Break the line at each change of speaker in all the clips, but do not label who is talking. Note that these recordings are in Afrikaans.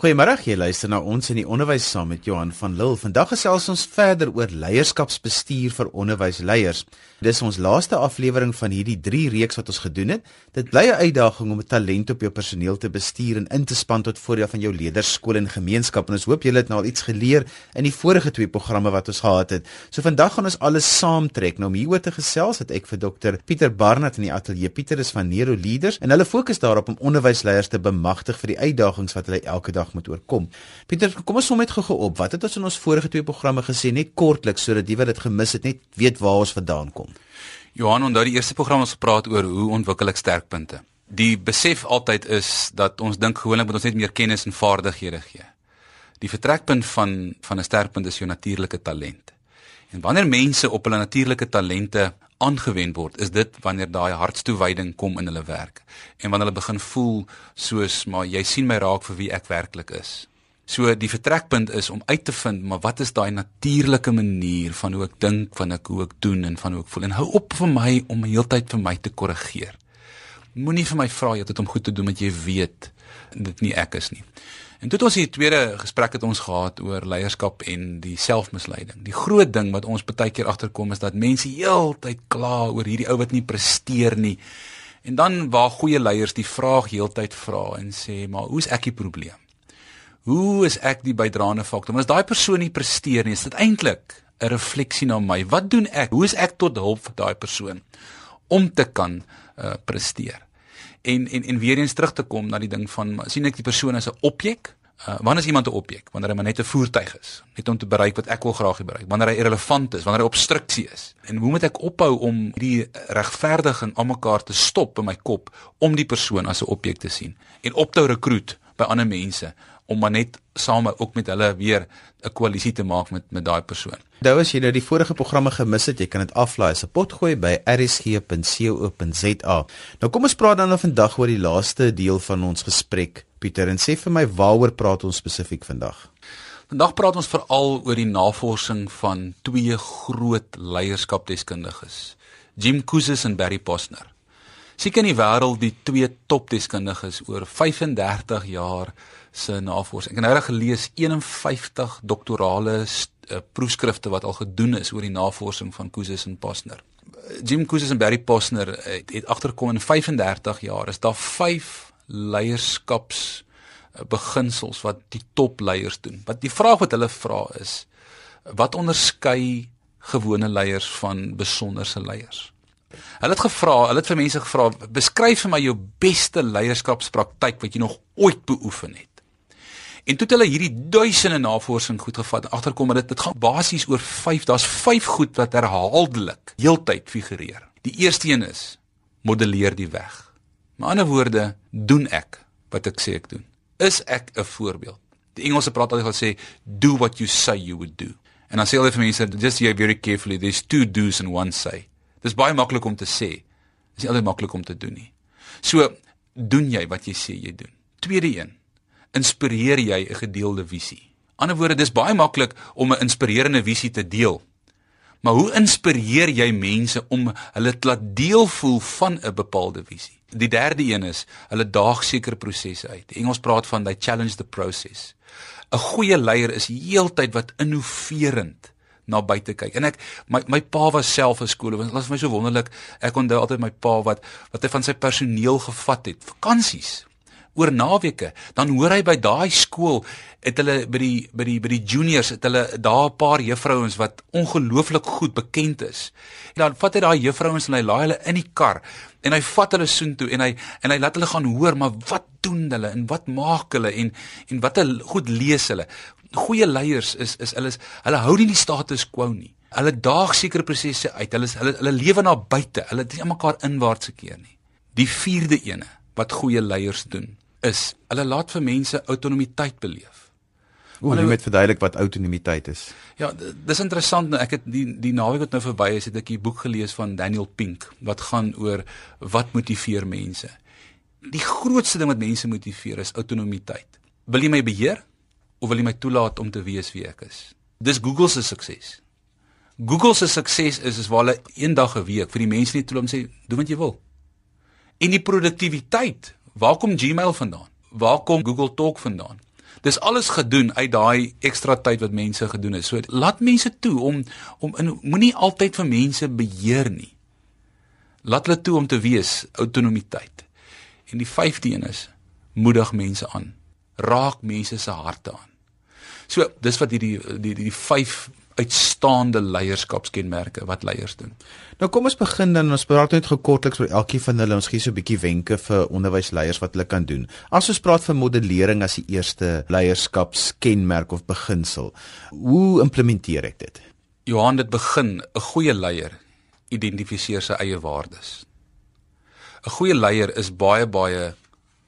Goeiemôre, jy luister na ons in die onderwys saam met Johan van Lille. Vandag gesels ons verder oor leierskapsbestuur vir onderwysleiers. Dis ons laaste aflewering van hierdie 3 reeks wat ons gedoen het. Dit bly 'n uitdaging om 'n talent op jou personeel te bestuur en in te span tot voordeel van jou leerders, skool en gemeenskap. En ons hoop julle het nou al iets geleer in die vorige twee programme wat ons gehad het. So vandag gaan ons alles saamtrek. Nou om hieroor te gesels het ek vir Dr Pieter Barnard in die ateljee. Pieter is van Nero Leaders en hulle fokus daarop om onderwysleiers te bemagtig vir die uitdagings wat hulle elke dag moet oorkom. Pieter, kom ons som net gou op. Wat het ons in ons vorige twee programme gesê net kortliks sodat die wat dit gemis het net weet waar ons vandaan kom?
Johan, onthou die eerste program ons gepraat oor hoe ontwikkel ek sterkpunte. Die besef altyd is dat ons dink gewoonlik moet ons net meer kennis en vaardighede gee. Die vertrekpunt van van 'n sterkpunt is jou natuurlike talent. En wanneer mense op hulle natuurlike talente aangewend word, is dit wanneer daai hartstoewyding kom in hulle werk en wanneer hulle begin voel soos maar jy sien my raak vir wie ek werklik is. So die vertrekpunt is om uit te vind maar wat is daai natuurlike manier van hoe ek dink, van ek hoe ek doen en van hoe ek voel en hou op vir my om heeltyd vir my te korrigeer. Moenie vir my vra jy het om goed te doen wat jy weet dit nie ek is nie. En toe het ons hier tweede gesprek het ons gehad oor leierskap en die selfmisleiding. Die groot ding wat ons baie keer agterkom is dat mense heeltyd kla oor hierdie ou wat nie presteer nie. En dan waar goeie leiers die vraag heeltyd vra en sê, "Maar hoe is ek die probleem?" Hoe is ek die bydraende faktor? Want as daai persoon nie presteer nie, is dit eintlik 'n refleksie na my. Wat doen ek? Hoe is ek tot hulp vir daai persoon om te kan uh, presteer? En en en weer eens terug te kom na die ding van sien ek die persoon as 'n objek? Uh, wanneer is iemand 'n objek? Wanneer hy maar net 'n voertuig is, net om te bereik wat ek wil graag bereik. Wanneer hy irrelevant is, wanneer hy obstruksie is. En hoe moet ek ophou om hierdie regverdiging almekaar te stop in my kop om die persoon as 'n objek te sien en op te rekruut by ander mense om maar net saam ook met hulle weer 'n koalisie te maak met met daai persoon.
Nou as jy nou die vorige programme gemis het, jy kan dit aflaai as 'n potgooi by rsg.co.za. Nou kom ons praat dan nou vandag oor die laaste deel van ons gesprek. Pieter, en sê vir my waaroor praat ons spesifiek vandag?
Vandag praat ons veral oor die navorsing van twee groot leierskapdeskundiges, Jim Kouzes en Barry Posner. Seker in die wêreld die twee topdeskundiges oor 35 jaar se navorsing. Ek het nou reg gelees 51 doktorale uh, proefskrifte wat al gedoen is oor die navorsing van Kouzes en Posner. Jim Kouzes en Barry Posner het, het agterkom in 35 jaar is daar 5 leierskaps beginsels wat die topleiers doen. Wat die vraag wat hulle vra is wat onderskei gewone leiers van besonderse leiers? Hulle het gevra, hulle het vir mense gevra, beskryf vir my jou beste leierskapspraktyk wat jy nog ooit beoefen het. En toe het hulle hierdie duisende navorsing goed gevat en agterkom dat dit dit gaan basies oor 5, daar's 5 goed wat herhaaldelik heeltyd figureer. Die eerste een is modelleer die weg. Met ander woorde, doen ek wat ek sê ek doen. Is ek 'n voorbeeld? Die Engelse praat altyd gesê do what you say you would do. En dan sê hulle vir mense just hear very carefully there's two do's and one say. Dis baie maklik om te sê. Dis nie altyd maklik om te doen nie. So, doen jy wat jy sê jy doen. Tweede een. Inspireer jy 'n gedeelde visie. Ander woorde, dis baie maklik om 'n inspirerende visie te deel. Maar hoe inspireer jy mense om hulle te laat deel voel van 'n bepaalde visie? Die derde een is, hulle daag sekere prosesse uit. Engels praat van they challenge the process. 'n Goeie leier is heeltyd wat innoverend na buite kyk. En ek my my pa was self 'n skool. Dit was vir my so wonderlik. Ek onthou altyd my pa wat wat hy van sy personeel gevat het. Vakansies oor naweke, dan hoor hy by daai skool het hulle by die by die by die juniors het hulle daar 'n paar juffrouens wat ongelooflik goed bekend is. En dan vat hy daai juffrouens en hy laai hulle in die kar en hy vat hulle soontoe en hy en hy laat hulle gaan hoor maar wat doen hulle en wat maak hulle en en watter goed lees hulle goeie leiers is is hulle is, hulle hou nie die status quo nie. Hulle daag sekere prosesse uit. Hulle is, hulle hulle lewe na buite. Hulle het nie mekaar inwaarts gekeer nie. Die vierde ene wat goeie leiers doen is hulle laat vir mense autonomiteit beleef.
Hoe jy met verduidelik wat autonomiteit is.
Ja, dis interessant. Nou, ek het die die naweek wat nou verby is, het ek 'n boek gelees van Daniel Pink wat gaan oor wat motiveer mense. Die grootste ding wat mense motiveer is autonomiteit. Wil jy my beheer? of wil jy my toelaat om te wees wie ek is? Dis Google se sukses. Google se sukses is is waar hulle eendag 'n week vir die mense net toelaat om sê doen wat jy wil. En die produktiwiteit, waar kom Gmail vandaan? Waar kom Google Talk vandaan? Dis alles gedoen uit daai ekstra tyd wat mense gedoen het. So laat mense toe om om moenie altyd vir mense beheer nie. Laat hulle toe om te wees autonomiteit. En die vyfde een is moedig mense aan. Raak mense se harte aan. So, dis wat hierdie die die, die vyf uitstaande leierskapskenmerke wat leiers doen.
Nou kom ons begin dan ons praat net gekortliks oor elkeen van hulle. Ons gee so 'n bietjie wenke vir onderwysleiers wat hulle kan doen. As ons praat van modellering as die eerste leierskapskenmerk of beginsel, hoe implementeer ek dit?
Johan, dit begin 'n goeie leier identifiseer sy eie waardes. 'n Goeie leier is baie baie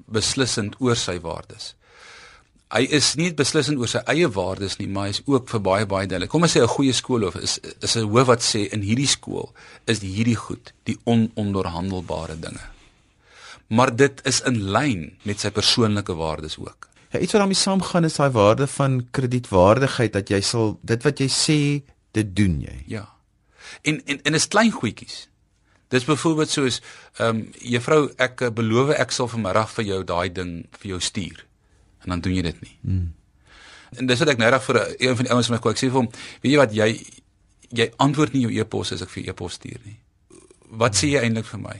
beslissend oor sy waardes hy is nie beslissend oor sy eie waardes nie, maar hy is ook vir baie baie duidelik. Kom ons sê 'n goeie skool of is is 'n hoof wat sê in hierdie skool is die hierdie goed, die ononderhandelbare dinge. Maar dit is in lyn met sy persoonlike waardes ook.
Ja, iets wat daarmee saamgaan is daai waarde van kredietwaardigheid dat jy sal dit wat jy sê, dit doen jy.
Ja. En en en is klein goedjies. Dis byvoorbeeld soos ehm um, juffrou ek eh, beloof ek sal vanmiddag vir jou daai ding vir jou stuur en dan doen jy dit nie. Mm. En dis wat ek nou reg vir een van die ouens van my kwak sê vir hom, weet jy wat jy jy antwoord nie jou e-pos as ek vir e-pos stuur nie. Wat sê jy eintlik vir my?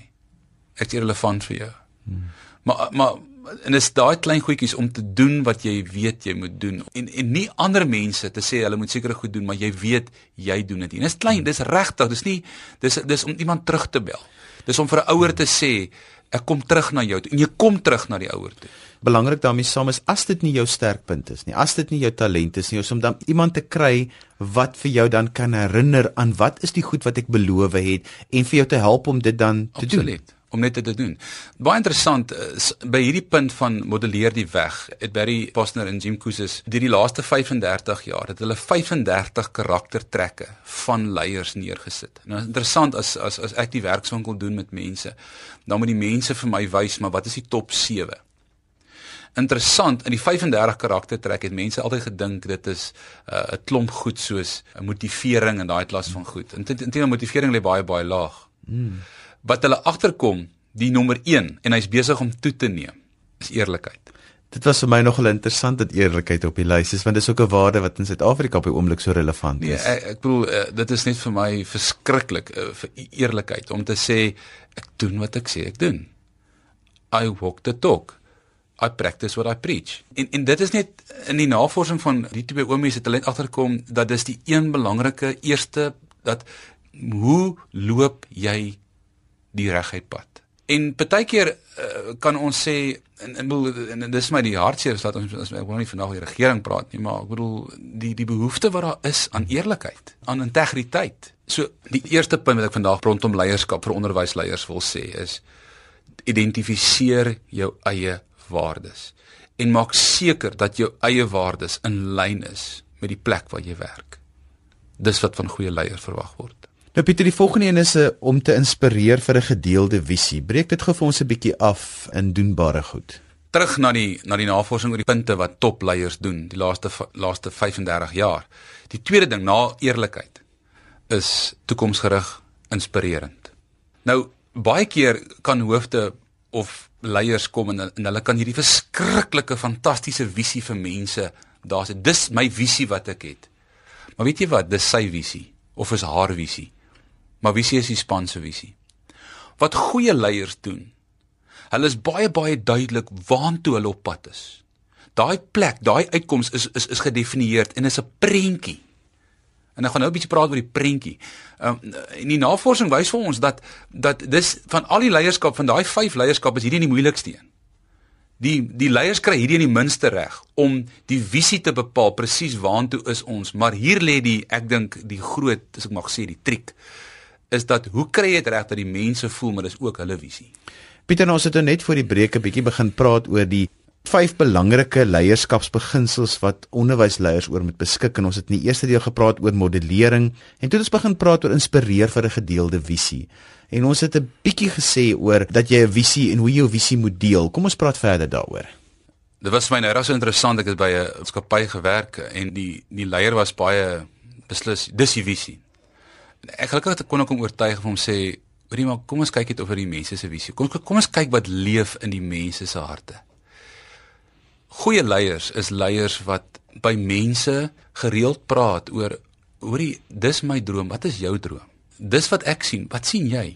Ek is irrelevant vir jou. Mm. Maar maar en is daai klein goedjies om te doen wat jy weet jy moet doen en en nie ander mense te sê hulle moet seker goed doen maar jy weet jy doen dit nie. Dis klein, dis regtig, dis nie dis dis om iemand terug te bel. Dis om vir 'n ouer te sê ek kom terug na jou toe en jy kom terug na die ouer toe
belangrik daarmee saam is as dit nie jou sterkpunt is nie, as dit nie jou talent is nie, om dan iemand te kry wat vir jou dan kan herinner aan wat is die goed wat ek beloof het en vir jou te help om dit dan te
Absoluut. doen om net dit te doen. Baie interessant is by hierdie punt van modelleer die weg. Het Barry Posner en Jim Kouzes deur die laaste 35 jaar het hulle 35 karaktertrekke van leiers neergesit. Nou interessant as as as ek die werkswinkel doen met mense, dan moet die mense vir my wys maar wat is die top 7? Interessant, in die 35 karaktertrek het mense altyd gedink dit is uh, 'n uh, klomp goed soos 'n motivering en daai klas van goed. Intendeel motivering lê baie baie laag. Mm. Wat hulle agterkom, die nommer 1 en hy's besig om toe te neem, is eerlikheid.
Dit was vir my nogal interessant dat eerlikheid op die lys is want dit is ook 'n waarde wat in Suid-Afrika op die oomblik so relevant
nee, is. Nee, ek, ek bedoel uh, dit is net vir my verskriklik uh, vir e-, eerlikheid om te sê ek doen wat ek sê ek doen. I walk the talk. I practice what I preach. En en dit is net in die navorsing van die twee oomies het hulle agterkom dat dis die een belangrike eerste dat hoe loop jy die reguit pad? En baie keer uh, kan ons sê en en, en, en dis my die hartseer is dat ons as ek wil nie vandag oor die regering praat nie, maar ek bedoel die die behoefte wat daar is aan eerlikheid, aan integriteit. So die eerste punt wat ek vandag rondom leierskap vir onderwysleiers wil sê is identifiseer jou eie waardes en maak seker dat jou eie waardes in lyn is met die plek waar jy werk. Dis wat van goeie leiers verwag word.
Nou Pieter, die volgende een is eh, om te inspireer vir 'n gedeelde visie. Breek dit gou vir ons 'n bietjie af in doenbare goed.
Terug na die na die navorsing oor die punte wat topleiers doen die laaste laaste 35 jaar. Die tweede ding na eerlikheid is toekomsgerig inspirerend. Nou baie keer kan hoofde of leiers kom en, en hulle kan hierdie verskriklike fantastiese visie vir mense daar sê dis my visie wat ek het. Maar weet jy wat, dis sy visie of is haar visie. Maar visie is die span se visie. Wat goeie leiers doen, hulle is baie baie duidelik waantoe hulle op pad is. Daai plek, daai uitkoms is is is gedefinieer en is 'n prentjie. En ek gaan nou 'n bietjie praat oor die prentjie. Ehm um, en die navorsing wys vir ons dat dat dis van al die leierskap van daai 5 leierskap is hierdie die moeilikste een. Die die leiers kry hierdie in die minste reg om die visie te bepaal presies waantoe is ons, maar hier lê die ek dink die groot, as ek mag sê, die triek is dat hoe kry jy dit reg dat die mense voel maar dis ook hulle visie.
Pieter, nou ons het nou net voor die breek 'n bietjie begin praat oor die vyf belangrike leierskapsbeginsels wat onderwysleiers oor moet beskik en ons het in die eerste deel gepraat oor modellering en toe het ons begin praat oor inspireer vir 'n gedeelde visie. En ons het 'n bietjie gesê oor dat jy 'n visie en hoe jy jou visie moet deel. Kom ons praat verder daaroor.
Dit was my nou so interessant ek het by 'n skapy gewerk en die die leier was baie beslis dis die visie. Ek gelukkig kon ek hom oortuig om sê, "Weet jy maar, kom ons kyk net oor die mense se visie. Kom kom ons kyk wat leef in die mense se harte." Goeie leiers is leiers wat by mense gereeld praat oor hoorie, dis my droom, wat is jou droom? Dis wat ek sien, wat sien jy?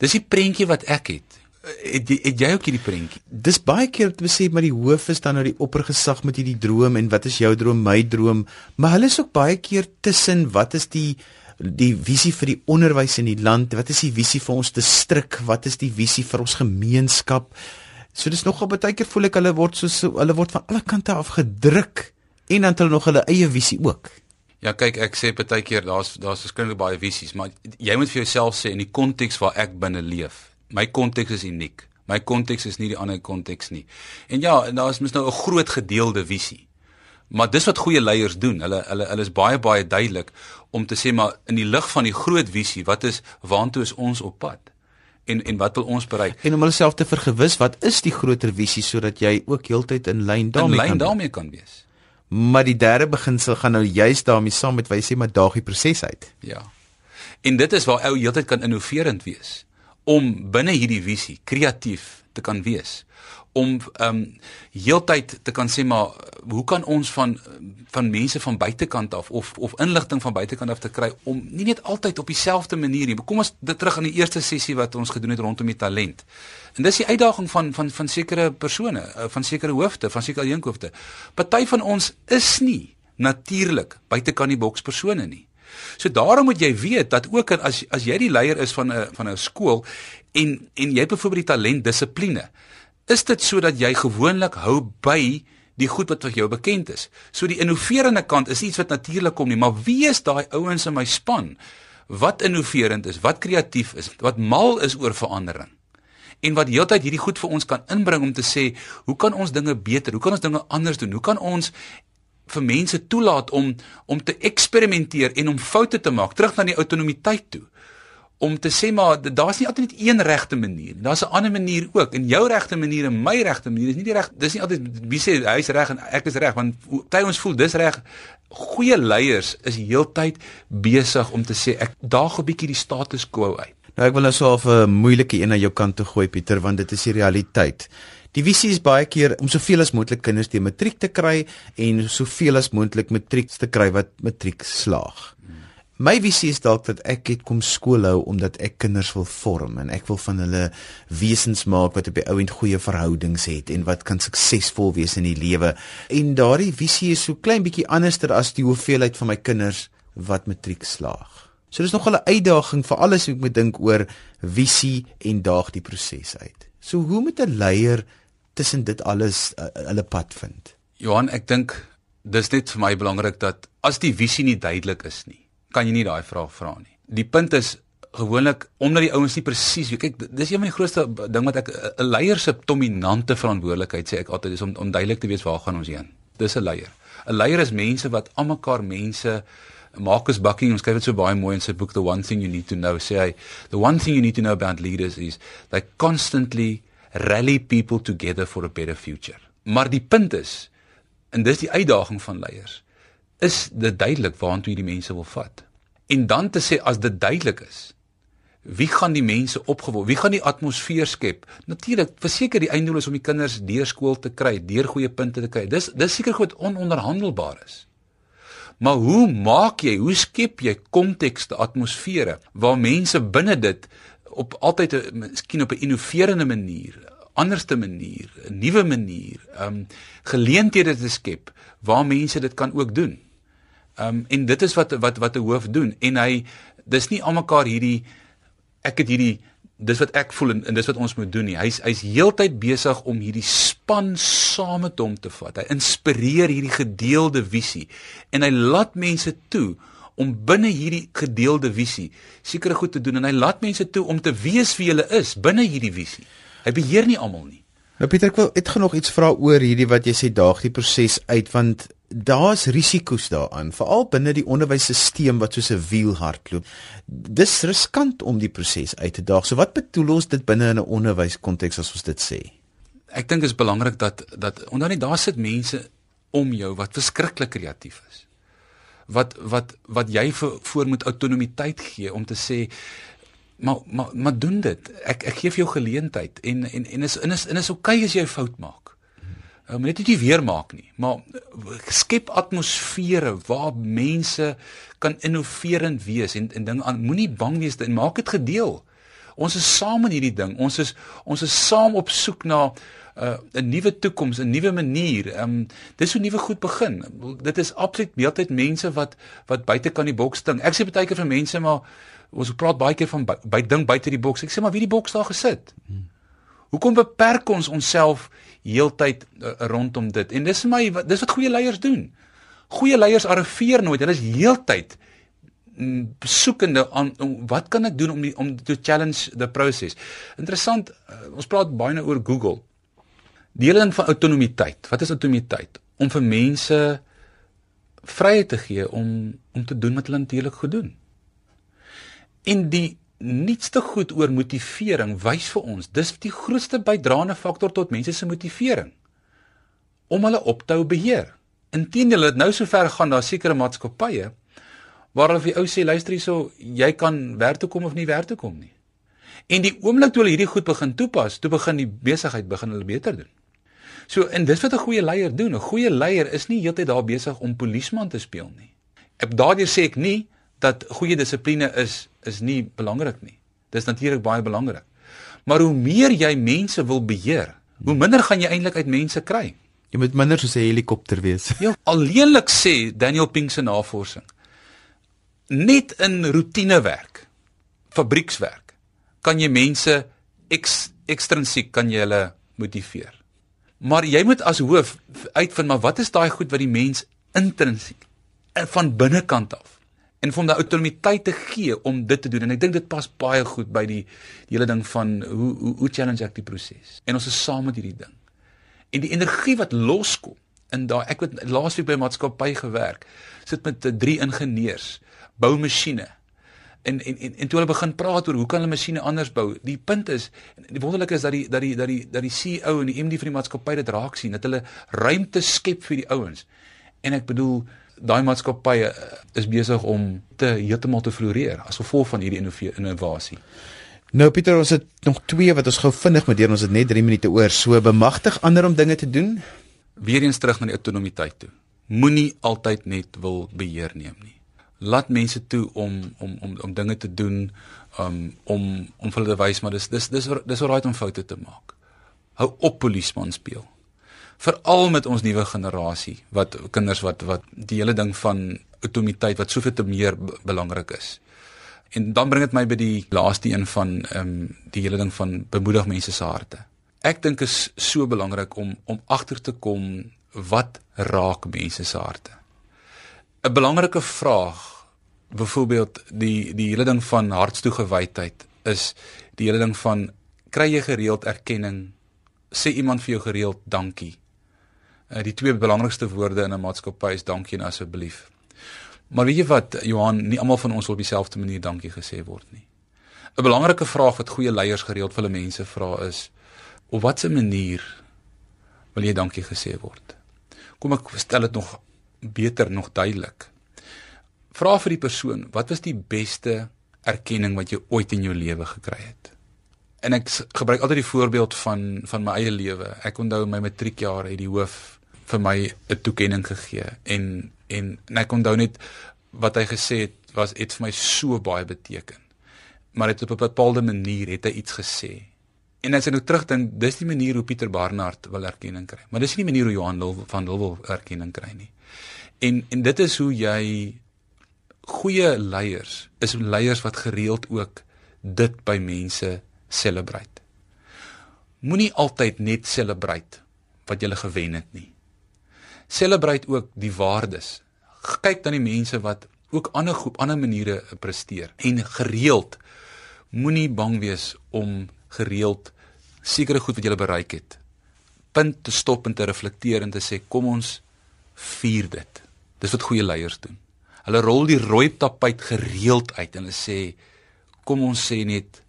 Dis die prentjie wat ek het. Het het jy ook hierdie prentjie?
Dis baie keer te sê maar die hoof is dan nou die oppergesag met hierdie droom en wat is jou droom, my droom, maar hulle is ook baie keer tussen wat is die die visie vir die onderwys in die land, wat is die visie vir ons distrik, wat is die visie vir ons gemeenskap? So dis nogal baie keer voel ek hulle word so, hulle word van alle kante af gedruk en dan hulle nog hulle eie visie ook.
Ja kyk ek sê baie keer daar's daar's verskeie baie visies, maar jy moet vir jouself sê in die konteks waar ek binne leef. My konteks is uniek. My konteks is nie die ander konteks nie. En ja, daar is mos nou 'n groot gedeelde visie. Maar dis wat goeie leiers doen. Hulle hulle hulle is baie baie duidelik om te sê maar in die lig van die groot visie, wat is waantoe is ons op pad? En en wat wil ons bereik?
En om hulself te vergewis, wat is die groter visie sodat jy ook heeltyd in lyn daarmee
kan In lyn daarmee kan wees.
Maar die derde beginsel gaan nou juist daarmee saam met wat jy sê maar daag die proses uit.
Ja. En dit is waar ou heeltyd kan innoverend wees om binne hierdie visie kreatief te kan wees om ehm um, heeltyd te kan sê maar hoe kan ons van van mense van buitekant af of of inligting van buitekant af te kry om nie net altyd op dieselfde manier nie. Kom ons dit terug aan die eerste sessie wat ons gedoen het rondom die talent. En dis die uitdaging van van van sekere persone, eh, van sekere hoofde, van sekere alleenhoofde. Party van ons is nie natuurlik buitekant die boks persone nie. So daarom moet jy weet dat ook as as jy die leier is van 'n van 'n skool en en jy het byvoorbeeld die talent dissipline is dit sodat jy gewoonlik hou by die goed wat vir jou bekend is. So die innoverende kant is iets wat natuurlik kom nie, maar wie is daai ouens in my span wat innoverend is, wat kreatief is, wat mal is oor verandering? En wat heeltyd hierdie goed vir ons kan inbring om te sê, hoe kan ons dinge beter? Hoe kan ons dinge anders doen? Hoe kan ons vir mense toelaat om om te eksperimenteer en om foute te maak, terug na die autonomiteit toe? Om te sê maar daar's nie altyd net een regte manier. Daar's 'n ander manier ook. En jou regte manier en my regte manier is nie die reg. Dis nie altyd wie sê hy's reg en ek is reg want party ons voel dis reg. Goeie leiers is heeltyd besig om te sê ek daag 'n bietjie die status quo uit.
Nou ek wil nou so 'n moeilike een na jou kant toe gooi Pieter want dit is die realiteit. Die visie is baie keer om soveel as moontlik kinders te matriek te kry en soveel as moontlik matriek te kry wat matriek slaag. My visie is dalk dat ek het kom skool hou omdat ek kinders wil vorm en ek wil van hulle wesens maak wat op die ou end goeie verhoudings het en wat kan suksesvol wees in die lewe. En daardie visie is so klein bietjie anderster as die hoeveelheid van my kinders wat matriek slaag. So dis nog 'n uitdaging vir alles wat ek moet dink oor visie en daag die proses uit. So hoe moet 'n leier tussen dit alles uh, hulle pad vind?
Johan, ek dink dis net vir my belangrik dat as die visie nie duidelik is nie, kan jy nie daai vraag vra nie. Die punt is gewoonlik omdat die ouens nie presies weet kyk dis een van die grootste ding wat ek 'n leier se dominante verantwoordelikheid sê ek altyd is om om duidelik te weet waar gaan ons heen. Dis 'n leier. 'n Leier is mense wat almekaar mense Marcus Buckingham skryf dit so baie mooi in sy boek The One Thing You Need to Know sê hy the one thing you need to know about leaders is they constantly rally people together for a better future. Maar die punt is en dis die uitdaging van leiers is dit duidelik waartoe jy die mense wil vat. En dan te sê as dit duidelik is, wie gaan die mense opgewol? Wie gaan die atmosfeer skep? Natuurlik, verseker die einddoel is om die kinders deur skool te kry, deur goeie punte te kry. Dis dis seker goed ononderhandelbaar is. Maar hoe maak jy, hoe skep jy kontekste, atmosfere waar mense binne dit op altyd 'n miskien op 'n innoverende manier, anderste manier, 'n nuwe manier, ehm um, geleenthede te skep waar mense dit kan ook doen. Ehm um, en dit is wat wat wat 'n hoof doen en hy dis nie almekaar hierdie ek het hierdie dis wat ek voel en, en dis wat ons moet doen nie. Hy's hy's heeltyd besig om hierdie span saam met hom te vat. Hy inspireer hierdie gedeelde visie en hy laat mense toe om binne hierdie gedeelde visie sekere goed te doen en hy laat mense toe om te wees wie hulle is binne hierdie visie. Hy beheer nie almal nie.
Nou Pieter, ek wil ek gaan nog iets vra oor hierdie wat jy sê daag die proses uit want daar's risiko's daaraan, veral binne die onderwysstelsel wat soos 'n wiel hardloop. Dis riskant om die proses uit te daag. So wat bedoel ons dit binne in 'n onderwyskonteks as ons dit sê?
Ek dink dit is belangrik dat dat onder nie daar sit mense om jou wat verskriklik kreatief is. Wat wat wat jy vir voor moet autonomiteit gee om te sê maar maar maar doen dit. Ek ek gee vir jou geleentheid en en en is en is en is oukei okay as jy 'n fout maak. Uh, net nie weer maak nie, maar skep atmosfere waar mense kan innoverend wees en en ding aan moenie bang wees en maak dit gedeel. Ons is saam in hierdie ding. Ons is ons is saam op soek na uh, 'n nuwe toekoms, 'n nuwe manier. Ehm um, dis hoe nuwe goed begin. Dit is absoluut heeltyd mense wat wat buite kan die boks ding. Ek sê baie keer vir mense maar ons praat baie keer van by, by ding buite die boks. Ek sê maar wie die boks daar gesit. Hmm. Hoekom beperk ons onsself heeltyd uh, rondom dit? En dis my dis wat goeie leiers doen. Goeie leiers arriveer nooit. Hulle is heeltyd soekende aan wat kan ek doen om die, om to challenge the process. Interessant, uh, ons praat baie nou oor Google. Die hele ding van autonomiteit. Wat is autonomiteit? Om vir mense vryheid te gee om om te doen wat hulle natuurlik gedoen. En die nuutste goed oor motivering wys vir ons, dis die grootste bydraende faktor tot mense se motivering om hulle op te hou beheer. Inteendeel, dit nou sover gaan daar sekere maatskappye waar hulle vir ou sê luister hierso, jy kan werk toe kom of nie werk toe kom nie. En die oomblik toe hulle hierdie goed begin toepas, toe begin die besigheid begin hulle beter doen. So en dis wat 'n goeie leier doen. 'n Goeie leier is nie heeltyd daar besig om polisieman te speel nie. Ek daardeur sê ek nie dat goeie dissipline is is nie belangrik nie. Dis natuurlik baie belangrik. Maar hoe meer jy mense wil beheer, hoe minder gaan jy eintlik uit mense kry.
Jy moet minder soos 'n helikopter wees.
Ja, alleenlik sê Daniel Pink se navorsing net in roetinewerk, fabriekswerk, kan jy mense eks, ekstrinsiek kan jy hulle motiveer. Maar jy moet as hoof uitvind maar wat is daai goed wat die mens intrinsiek en van binnekant af en van daai autonomiteit te gee om dit te doen en ek dink dit pas baie goed by die die hele ding van hoe hoe hoe challenge ek die proses en ons is saam met hierdie ding en die energie wat loskom in daai ek het laasweek by 'n maatskappy gewerk sit met drie ingenieurs boumasjiene. En en en, en toe hulle begin praat oor hoe kan hulle masjiene anders bou? Die punt is die wonderlike is dat die dat die dat die dat die CEO en die MD van die maatskappy dit raak sien dat hulle ruimte skep vir die ouens. En ek bedoel daai maatskappye eh, is besig om te heeltemal te floreer as gevolg van hierdie innovasie.
Nou Pieter, ons het nog twee wat ons gou vinnig moet doen. Ons het net 3 minute oor. So bemagtig ander om dinge te doen.
Weereens terug na die autonomiteit toe. Moenie altyd net wil beheer neem nie laat mense toe om om om om dinge te doen um, om om vir hulle te wys maar dis dis dis dis alright om foute te maak. Hou op polisieman speel. Veral met ons nuwe generasie wat kinders wat wat die hele ding van autonomiteit wat soveel te meer belangrik is. En dan bring dit my by die laaste een van ehm um, die hele ding van bemoedig mense se harte. Ek dink is so belangrik om om agter te kom wat raak mense se harte. 'n Belangrike vraag byvoorbeeld die die hele ding van hartstoegewydheid is die hele ding van kry jy gereeld erkenning sê iemand vir jou gereeld dankie uh, die twee belangrikste woorde in 'n maatskappy is dankie en asseblief maar weet jy wat Johan nie almal van ons wil op dieselfde manier dankie gesê word nie 'n belangrike vraag wat goeie leiers gereeld vir hulle mense vra is op watter manier wil jy dankie gesê word kom ek stel dit nog beter nog duidelik vra vir die persoon, wat was die beste erkenning wat jy ooit in jou lewe gekry het? En ek gebruik altyd die voorbeeld van van my eie lewe. Ek onthou my matriekjaar het die hoof vir my 'n toekenning gegee en en, en ek onthou net wat hy gesê het was iets vir my so baie beteken. Maar dit op 'n bepaalde manier het hy iets gesê. En as ek nou terugdink, dis die manier hoe Pieter Barnard wil erkenning kry. Maar dis nie die manier hoe Johan Lul van Lul wil erkenning kry nie. En en dit is hoe jy goeie leiers is leiers wat gereeld ook dit by mense celebrate. Moenie altyd net celebrate wat jy gewen het nie. Celebrate ook die waardes. Kyk dan die mense wat ook ander groep ander maniere presteer en gereeld moenie bang wees om gereeld sekere goed wat jy bereik het punt te stop en te reflekteer en te sê kom ons vier dit. Dis wat goeie leiers doen. Hulle rol die rooi tapuit gereeld uit en hulle sê kom ons sê net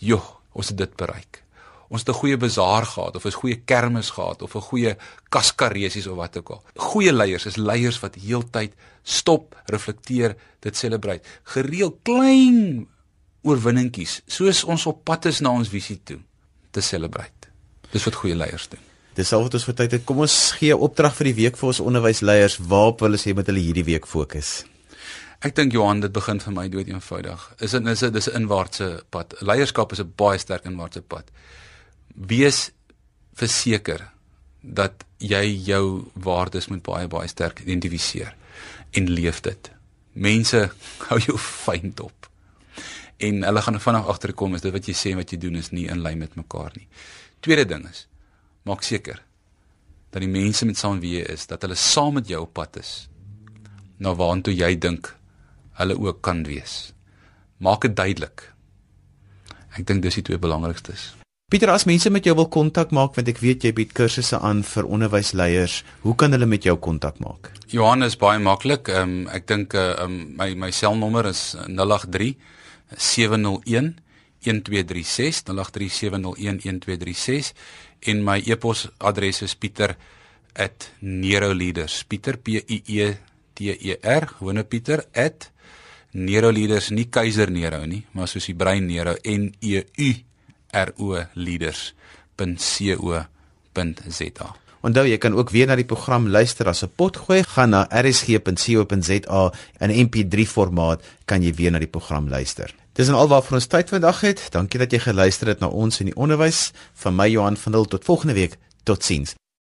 joh, ons het dit bereik. Ons het 'n goeie bazaar gehad of 'n goeie kermis gehad of 'n goeie kaskaresies of wat ook al. Goeie leiers is leiers wat heeltyd stop, reflekteer, dit celebrate. Gereeld klein oorwinningkies soos ons op pad is na ons visie toe te celebrate. Dis wat goeie leiers doen.
Dis al wat ons vir tyd het. Kom ons gee 'n opdrag vir die week vir ons onderwysleiers. Waarop wil hulle sê met hulle hierdie week fokus?
Ek dink Johan, dit begin vir my dood eenvoudig. Is dit is dit dis 'n inwaartse pad. Leierskap is 'n baie sterk inwaartse pad. Wees verseker dat jy jou waardes moet baie baie sterk identifiseer en leef dit. Mense hou jou fyn dop. En hulle gaan vinnig agterkom is dit wat jy sê wat jy doen is nie in lyn met mekaar nie. Tweede ding is maak seker dat die mense met saam wie jy is, dat hulle saam met jou op pad is na waartoe jy dink hulle ook kan wees. Maak dit duidelik. Ek dink dis die twee belangrikstes.
Pieter, as mense met jou wil kontak maak want ek weet jy bied kursusse aan vir onderwysleiers, hoe kan hulle met jou kontak maak?
Johannes baie maklik. Ehm um, ek dink uh, um, my my selnommer is 083 701 1236 083 701 1236 en my e-posadres is pieter@neroleaders. Pieter P I E T E R, gewone Pieter@ Nero Leaders nie keiser Nero nie, maar soos die brein Nero N E U R O Leaders.co.za.
Onthou jy kan ook weer na die program luister as 'n potgooi gaan na rsg.co.za in MP3 formaat kan jy weer na die program luister. Dis en alwaar vir ons tyd vandag het. Dankie dat jy geluister het na ons in die onderwys van my Johan van Dil tot volgende week. Totsiens.